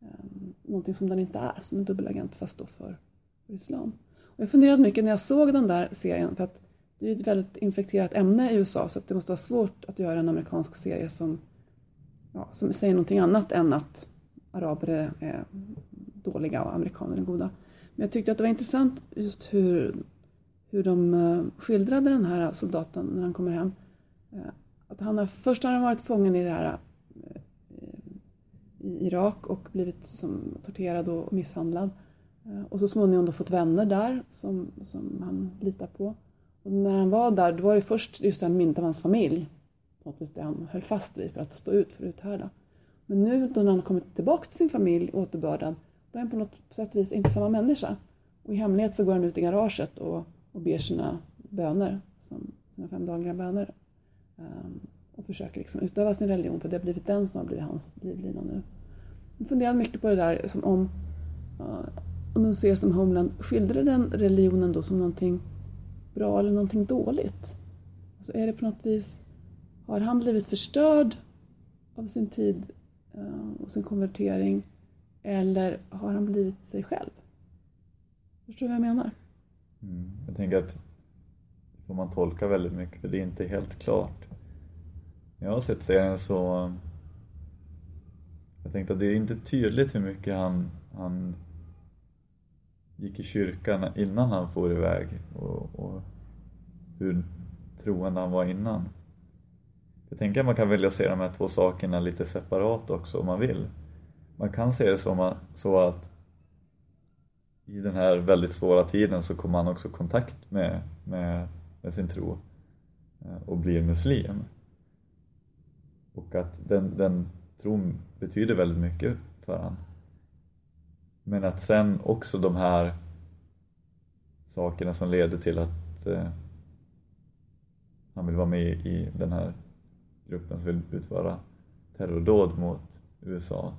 eh, någonting som den inte är, som en dubbelagent fast då för, för islam. Och jag funderade mycket när jag såg den där serien för att det är ju ett väldigt infekterat ämne i USA så att det måste vara svårt att göra en amerikansk serie som, ja, som säger någonting annat än att araber är, är dåliga och amerikaner är goda. Men jag tyckte att det var intressant just hur, hur de eh, skildrade den här soldaten när han kommer hem. Eh, att han har, först har han varit fången i det här eh, i Irak och blivit som, torterad och misshandlad. Och så småningom då fått vänner där som, som han litar på. Och när han var där, då var det först just det här minnet av hans familj. Något det han höll fast vid för att stå ut, för att uthärda. Men nu då när han kommit tillbaka till sin familj, återbördad, då är han på något sätt vis inte samma människa. Och i hemlighet så går han ut i garaget och, och ber sina böner, som sina fem dagliga böner. Um, och försöker liksom utöva sin religion, för det har blivit den som har blivit hans livlina nu. Jag funderar mycket på det där, som om, uh, om man ser som Homeland, skildrar den religionen då som någonting bra eller någonting dåligt? Alltså är det på något vis, har han blivit förstörd av sin tid eh, och sin konvertering eller har han blivit sig själv? Förstår du vad jag menar?
Mm. Jag tänker att det får man tolka väldigt mycket för det är inte helt klart. När jag har sett serien så jag tänkte att det är inte tydligt hur mycket han, han gick i kyrkan innan han for iväg och, och hur troende han var innan. Jag tänker att man kan välja att se de här två sakerna lite separat också om man vill. Man kan se det som så att i den här väldigt svåra tiden så kommer han också i kontakt med, med, med sin tro eh, och blir muslim. Och att den, den tron betyder väldigt mycket för honom. Men att sen också de här sakerna som leder till att eh, han vill vara med i den här gruppen som vill utföra terrordåd mot USA.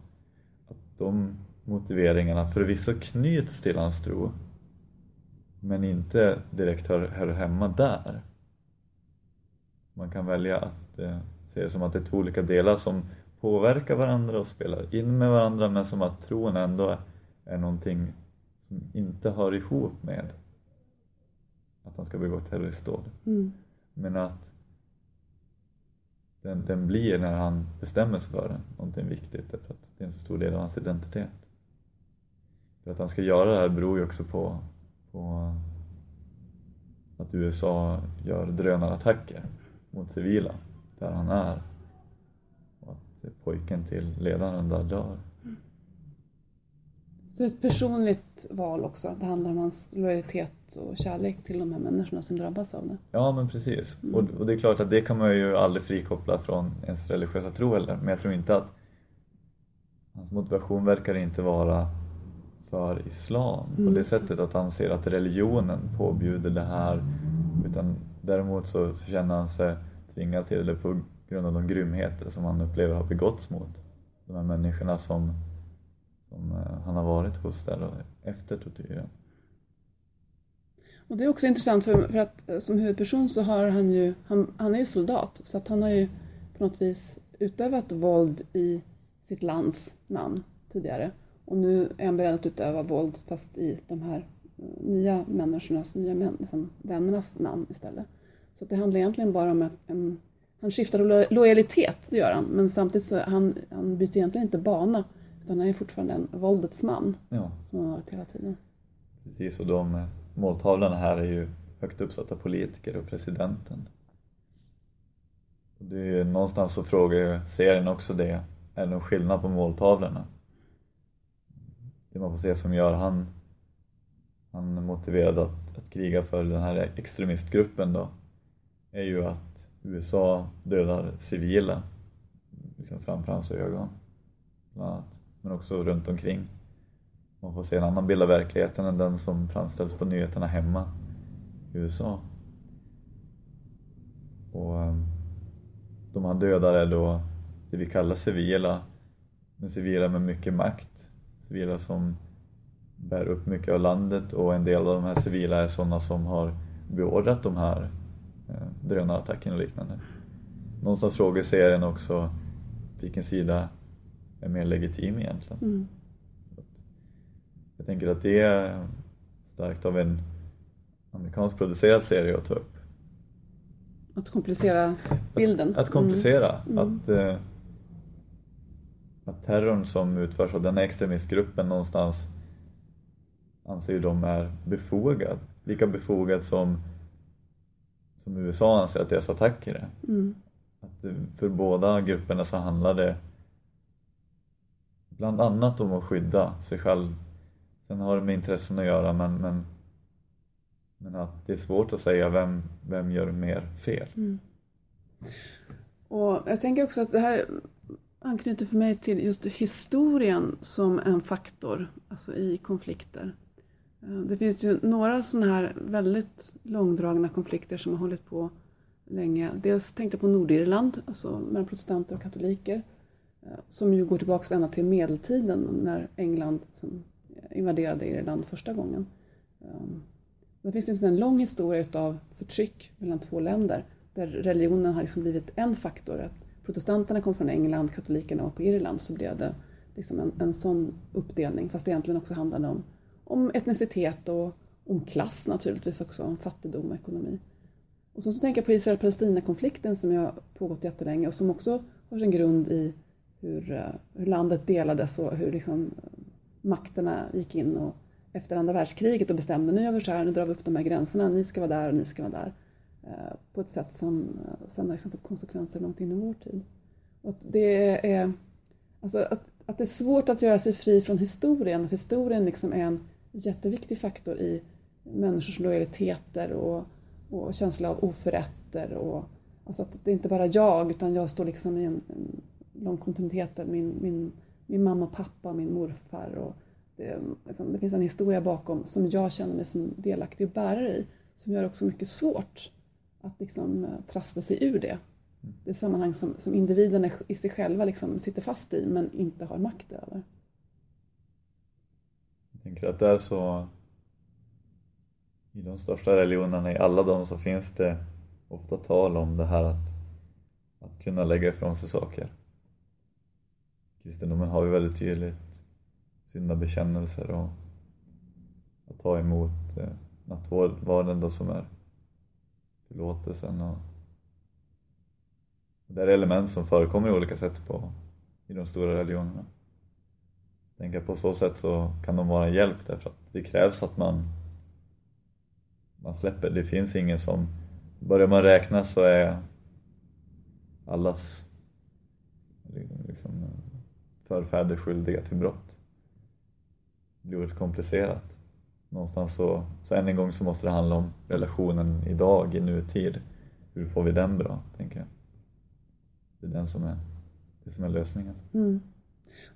Att de motiveringarna förvisso knyts till hans tro men inte direkt hör, hör hemma där. Man kan välja att eh, se det som att det är två olika delar som påverkar varandra och spelar in med varandra men som att tron ändå är någonting som inte hör ihop med att han ska begå terroristdåd.
Mm.
Men att den, den blir när han bestämmer sig för det, någonting viktigt därför att det är en så stor del av hans identitet. För att han ska göra det här beror ju också på, på att USA gör drönarattacker mot civila där han är. Och att pojken till ledaren där dör.
Så det är ett personligt val också. Det handlar om hans lojalitet och kärlek till de här människorna som drabbas av det.
Ja men precis. Och, och det är klart att det kan man ju aldrig frikoppla från ens religiösa tro heller. Men jag tror inte att hans motivation verkar inte vara för islam på
Mm.
det sättet att han ser att religionen påbjuder det här. Utan däremot så känner han sig tvingad till det på grund av de grymheter som han upplever har begåtts mot de här människorna som, som eh, han har varit hos där efter tortyren.
Och det är också intressant för, för att eh, som huvudperson så har han ju, han, han är ju soldat så att han har ju på något vis utövat våld i sitt lands namn tidigare. Och nu är han beredd att utöva våld fast i de här eh, nya människornas, nya män, liksom, vännernas namn istället. Så att det handlar egentligen bara om att en, han skiftar lo lojalitet, det gör han, men samtidigt så han, han byter egentligen inte bana han är fortfarande en våldets man
Ja.
som han har varit hela tiden.
Precis, och de måltavlorna här är ju högt uppsatta politiker och presidenten. Och det är ju, någonstans så frågar serien också det, är det någon skillnad på måltavlorna? Det man får se som gör han, han motiverad att, att kriga för den här extremistgruppen då, är ju att USA dödar civila liksom framför hans ögon. Bland annat. Men också runt omkring. Man får se en annan bild av verkligheten än den som framställs på nyheterna hemma i USA. Och eh, de han dödar är då det vi kallar civila, men civila med mycket makt. Civila som bär upp mycket av landet och en del av de här civila är sådana som har beordrat de här eh, drönarattackerna och liknande. Någonstans frågar serien också vilken sida är mer legitim egentligen. Mm. Jag tänker att det är starkt av en amerikansk producerad serie att ta upp.
Att komplicera bilden?
Att, att komplicera. Mm. Att, eh, att terrorn som utförs av den här extremistgruppen någonstans anser ju de är befogad. Lika befogad som, som USA anser att deras attacker är. Mm. Att för båda grupperna så handlar det bland annat om att skydda sig själv. Sen har det med intressen att göra men, men, men att det är svårt att säga vem, vem gör mer fel. Mm.
Och Jag tänker också att det här anknyter för mig till just historien som en faktor alltså i konflikter. Eh, det finns ju några sådana här väldigt långdragna konflikter som har hållit på länge. Dels tänkte jag på Nordirland, alltså mellan protestanter och katoliker. Som ju går tillbaka ända till medeltiden när England invaderade Irland första gången. Ehm, det finns en lång historia av förtryck mellan två länder där religionen har liksom blivit en faktor. Att protestanterna kom från England, katolikerna var på Irland så blev det liksom en, en sån uppdelning fast det egentligen också handlade om, om etnicitet och om klass naturligtvis också, om fattigdom och ekonomi. Och så, så tänker jag på Israel-Palestina-konflikten som har pågått jättelänge och som också har sin grund i hur, eh, hur landet delades och hur liksom eh, makterna gick in och efter andra världskriget och bestämde nu gör vi så här, nu drar vi upp de här gränserna, ni ska vara där och ni ska vara där. Eh, på ett sätt som sen har liksom fått konsekvenser långt in i vår tid. Och det är, alltså att, att det är svårt att göra sig fri från historien, att historien liksom är en jätteviktig faktor i människors lojaliteter och, och känsla av oförrätter. Och, alltså att det är inte bara jag, utan jag står liksom i en, en lång kontinuitet. Min, min, min mamma och pappa, min morfar. Och det, liksom, det finns en historia bakom som jag känner mig som delaktig och bärare i. Som gör det också mycket svårt att liksom, eh, trassla sig ur det. Det sammanhang som, som individen i sig själva liksom sitter fast i men inte har makt över.
Jag tänker att det är så i de största religionerna, i alla de så finns det ofta tal om det här att, att kunna lägga ifrån sig saker kristendomen har vi väldigt tydligt syndabekännelser och att ta emot eh, nattvarden då som är förlåtelsen och det är element som förekommer i olika sätt på, i de stora religionerna. Jag tänker på så sätt så kan de vara en hjälp därför att det krävs att man man släpper, det finns ingen som börjar man räkna så är allas liksom, förfäder skyldiga till brott. Det blir oerhört komplicerat. Någonstans så, så än en gång så måste det handla om relationen idag, i nutid. Hur får vi den bra, tänker jag. Det är den som är, det som är lösningen.
Mm.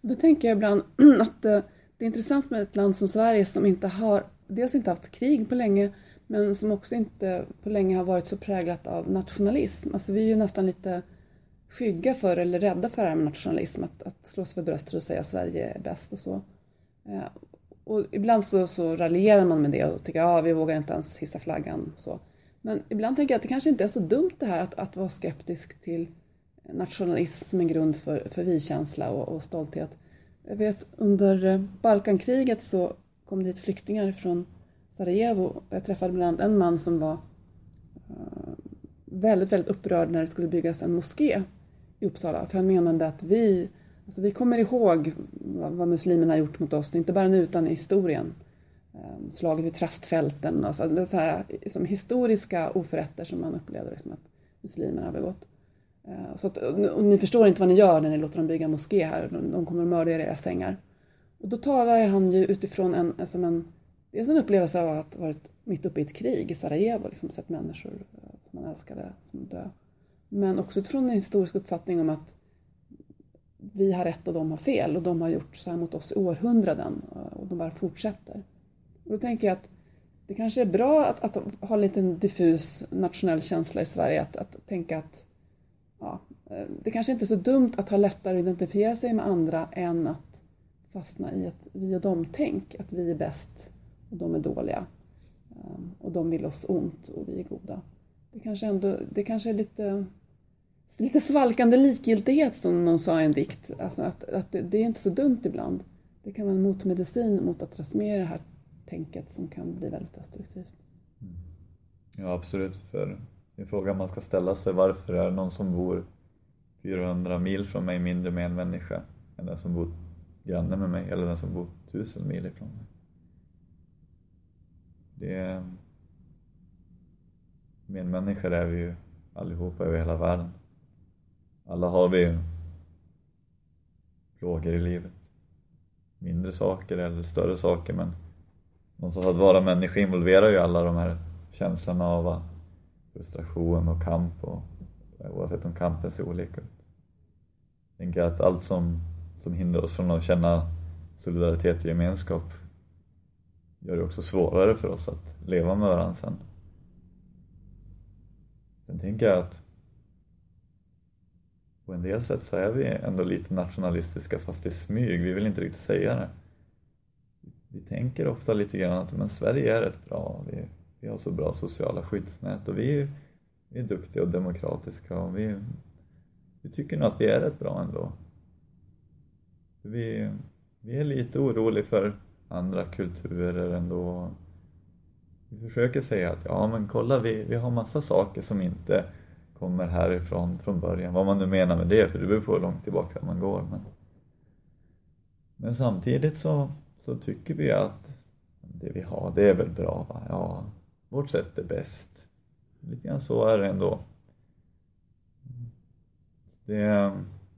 Och då tänker jag ibland att det, det är intressant med ett land som Sverige som inte har, dels inte haft krig på länge, men som också inte på länge har varit så präglat av nationalism. Alltså vi är ju nästan lite skygga för eller rädda för det här med nationalism, att, att slå sig för bröstet och säga att Sverige är bäst och så. Eh, och ibland så, så raljerar man med det och tycker att ah, vi vågar inte ens hissa flaggan. Så. Men ibland tänker jag att det kanske inte är så dumt det här att, att vara skeptisk till nationalism som en grund för, för vi-känsla och, och, stolthet. Jag vet under Balkankriget så kom det hit flyktingar från Sarajevo. och Jag träffade bland annat en man som var eh, väldigt, väldigt upprörd när det skulle byggas en moské i Uppsala. För han menade att vi, alltså vi kommer ihåg vad, vad muslimerna har gjort mot oss, inte bara nu utan i historien. Ehm, slaget vid Trastfälten, alltså det så här, liksom historiska oförrätter som man upplevde liksom att muslimerna har begått. Ehm, så att, och ni förstår inte vad ni gör när ni låter dem bygga moské här, de kommer att mörda er i era sängar. Och då talar han ju utifrån en, alltså en, dels en upplevelse av att ha varit mitt uppe i ett krig i Sarajevo, liksom sett människor eh, som man älskade som dö. Men också utifrån en historisk uppfattning om att vi har rätt och de har fel och de har gjort så här mot oss i århundraden och de bara fortsätter. Och då tänker jag att det kanske är bra att, att ha en liten diffus nationell känsla i Sverige, att, att tänka att ja, det kanske inte är så dumt att ha lättare att identifiera sig med andra än att fastna i ett vi och dem-tänk, att vi är bäst och de är dåliga. Eh, och de vill oss ont och vi är goda. Det kanske, ändå, det kanske är lite, lite svalkande likgiltighet som någon sa i en dikt. Alltså att, att det, det, är inte så dumt ibland. Det kan vara en motmedicin mot att dras med i det här tänket som kan bli väldigt destruktivt. Mm.
Ja absolut, för det är frågan man ska ställa sig varför är det någon som bor 400 mil från mig mindre med en människa än den som bor granne med mig eller den som bor tusen mil ifrån mig. Det är... Medmänniskor är vi ju allihopa över hela världen. Alla har vi frågor i livet. Mindre saker eller större saker men någonstans att vara människa involverar ju alla de här känslorna av frustration och kamp och oavsett om kampen ser olika ut. Jag tänker att allt som, som hindrar oss från att känna solidaritet och gemenskap gör det också svårare för oss att leva med varandra sen. Sen tänker jag att på en del sätt så är vi ändå lite nationalistiska fast i smyg, vi vill inte riktigt säga det. Vi tänker ofta lite grann att men Sverige är rätt bra, vi, vi har så bra sociala skyddsnät och vi, vi är duktiga och demokratiska och vi, vi tycker nog att vi är rätt bra ändå. Vi, vi är lite oroliga för andra kulturer ändå. Vi försöker säga att ja men kolla vi, vi har massa saker som inte kommer härifrån från början. Vad man nu menar med det för det beror på hur långt tillbaka man går. Men, men samtidigt så, så tycker vi att det vi har det är väl bra va? Ja, vårt sätt är bäst. Lite grann så är det ändå. Det,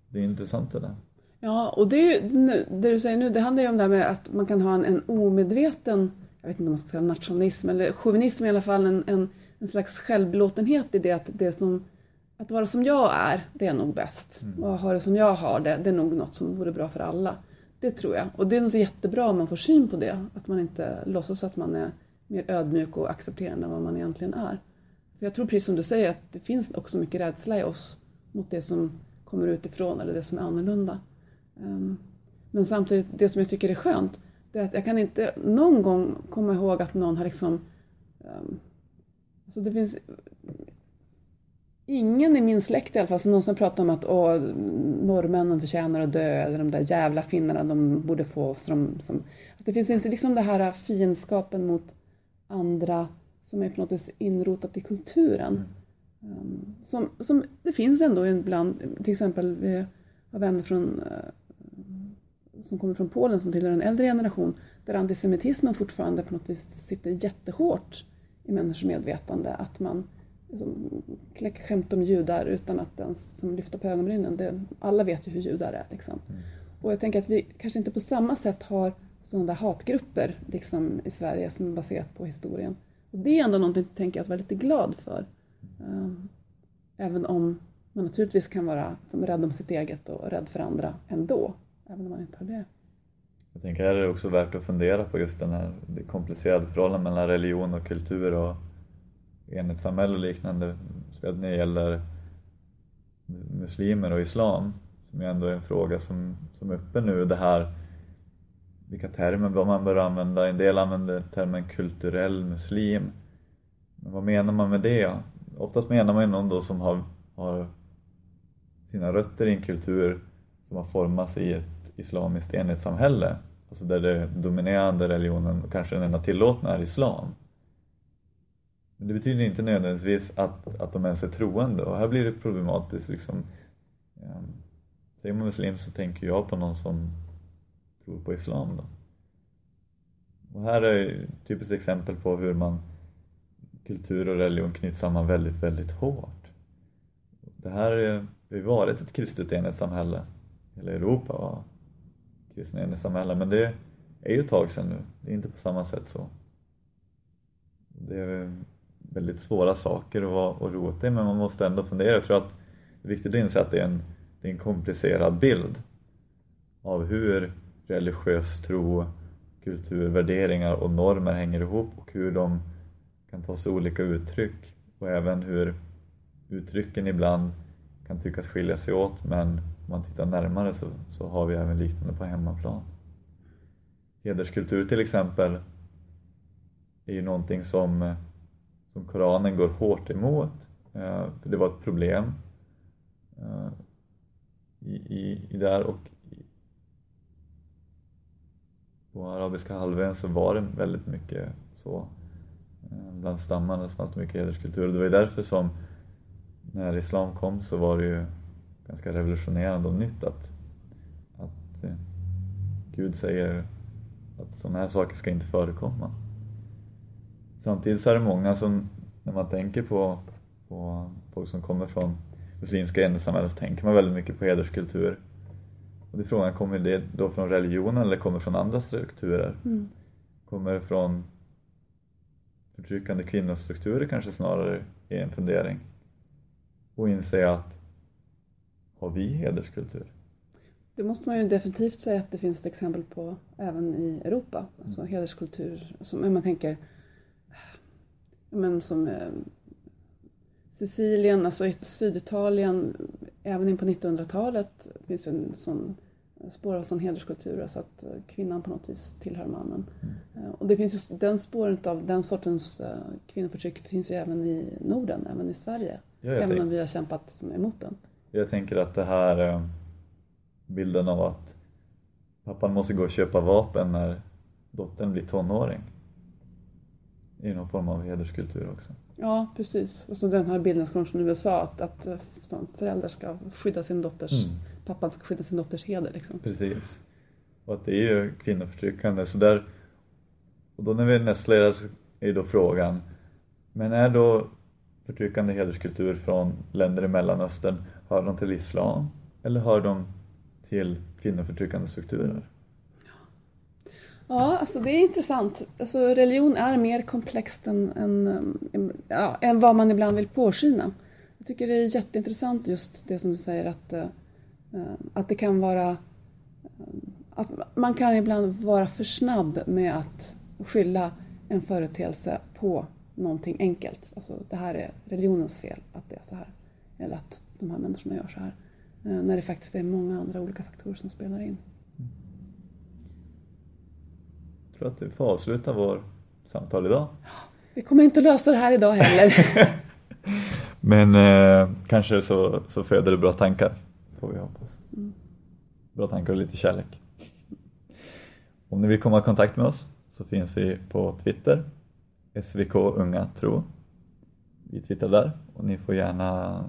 det är intressant det där.
Ja, och det, är ju, det du säger nu, det handlar ju om det här med att man kan ha en, en omedveten, jag vet inte om man ska säga nationalism, eller chauvinism i alla fall, en, en, en slags självbelåtenhet i det att det som att vara som jag är, det är nog bäst. Mm. Och ha det som jag har det, det är nog något som vore bra för alla. Det tror jag. Och det är nog så jättebra om man får syn på det. Att man inte låtsas att man är mer ödmjuk och accepterande än vad man egentligen är. För jag tror precis som du säger att det finns också mycket rädsla i oss mot det som kommer utifrån eller det som är annorlunda. Ehm, men samtidigt, det som jag tycker är skönt, det är att jag kan inte någon gång komma ihåg att någon har liksom... Um, alltså det finns ingen i min släkt i alla fall som någonsin pratat om att åh, norrmännen förtjänar att dö eller de där jävla finnarna de borde få som... som det finns inte liksom det här fiendskapen mot andra som är på något vis inrotat i kulturen. Um, som, som det finns ändå ibland, till exempel vi har vänner från uh, som kommer från Polen som tillhör en äldre generation där antisemitismen fortfarande på något vis sitter jättehårt i människors medvetande. Att man liksom, kläcker skämt om judar utan att ens som lyfta på ögonbrynen. Det, alla vet ju hur judar är. Liksom. Mm. Och jag tänker att vi kanske inte på samma sätt har sådana där hatgrupper liksom, i Sverige som är baserat på historien. Och det är ändå någonting tänker jag, att vara lite glad för. Um, även om man naturligtvis kan vara som, rädd om sitt eget och rädd för andra ändå även om man inte har det.
Jag tänker här är det också värt att fundera på just den här komplicerade förhållandet mellan religion och kultur och enhetssamhälle och liknande, speciellt när det gäller muslimer och islam, som ju ändå är en fråga som, som är uppe nu. Det här vilka termer man bör använda. En del använder termen kulturell muslim. Men vad menar man med det? Oftast menar man ju någon då som har, har sina rötter i en kultur som har formats i ett islamiskt enhetssamhälle, alltså där den dominerande religionen och kanske den enda tillåtna är islam. Det betyder inte nödvändigtvis att, att de ens är troende och här blir det problematiskt. Liksom, ja, säger man muslim så tänker jag på någon som tror på islam. Då. Och här är ett typiskt exempel på hur man kultur och religion knyts samman väldigt, väldigt hårt. Det här har ju varit ett kristet enhetssamhälle. Hela Europa var kristna enhetssamhälle men det är ju ett tag sedan nu. Det är inte på samma sätt så. Det är väldigt svåra saker att vara och rota i men man måste ändå fundera. Jag tror att det är viktigt att inse att det är en, det är en komplicerad bild av hur religiös tro, kultur, värderingar och normer hänger ihop och hur de kan ta sig olika uttryck och även hur uttrycken ibland kan tyckas skilja sig åt men om man tittar närmare så, så har vi även liknande på hemmaplan. Hederskultur till exempel är ju någonting som, som Koranen går hårt emot. Eh, för det var ett problem eh, i, i, i där och på arabiska halvön så var det väldigt mycket så. Eh, bland stammarna så fanns det mycket hederskultur och det var ju därför som när islam kom så var det ju ganska revolutionerande och nytt att, att Gud säger att sådana här saker ska inte förekomma. Samtidigt så är det många som, när man tänker på, på folk som kommer från muslimska ensamhällen så tänker man väldigt mycket på hederskultur. Och det är frågan, kommer det då från religionen eller kommer från andra strukturer? Mm. Kommer det från förtryckande kvinnostrukturer kanske snarare är en fundering? Och inse att har vi hederskultur?
Det måste man ju definitivt säga att det finns ett exempel på även i Europa. Alltså hederskultur, som man tänker men som eh, Sicilien, alltså Syditalien, även in på 1900-talet finns en sån spår av sån hederskultur, alltså att eh, kvinnan på något vis tillhör mannen. Mm. Och det finns ju den spåren av den sortens kvinnoförtryck finns ju även i Norden, även i Sverige. Ja, även om vi har kämpat emot den.
Jag tänker att det här bilden av att pappan måste gå och köpa vapen när dottern blir tonåring är någon form av hederskultur också.
Ja, precis. Och så den här bilden som från USA att, att föräldrar ska skydda sin dotters, mm. pappan ska skydda sin dotters heder. Liksom.
Precis. Och att det är ju kvinnoförtryckande. Så där, och då när vi nästlar så är då frågan, men är då förtryckande hederskultur från länder i Mellanöstern, hör de till islam? Eller hör de till kvinnoförtryckande strukturer?
Ja, alltså det är intressant. Alltså religion är mer komplext än, än, ja, än vad man ibland vill påskina. Jag tycker det är jätteintressant just det som du säger att, eh, eh, att det kan vara eh, att man kan ibland vara för snabb med att skylla en företeelse på någonting enkelt. Alltså det här är religionens fel att det är så här. Eller att de här människorna gör så här. När det faktiskt är många andra olika faktorer som spelar in.
Jag tror att vi får avsluta vår samtal idag.
Vi kommer inte lösa det här idag heller.
Men eh, kanske så, så föder det bra tankar, får vi hoppas. Mm. Bra tankar och lite kärlek. Om ni vill komma i kontakt med oss så finns vi på Twitter, SVK Unga Tro. Vi twittrar där och ni får gärna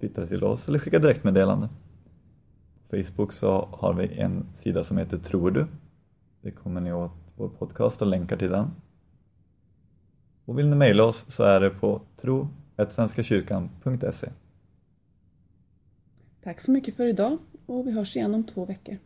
twittra till oss eller skicka direktmeddelande. På Facebook så har vi en sida som heter Tror du. Det kommer ni åt vår podcast och länkar till den. Och vill ni mejla oss så är det på tro.svenskakyrkan.se
Tack så mycket för idag och vi hörs igen om två veckor.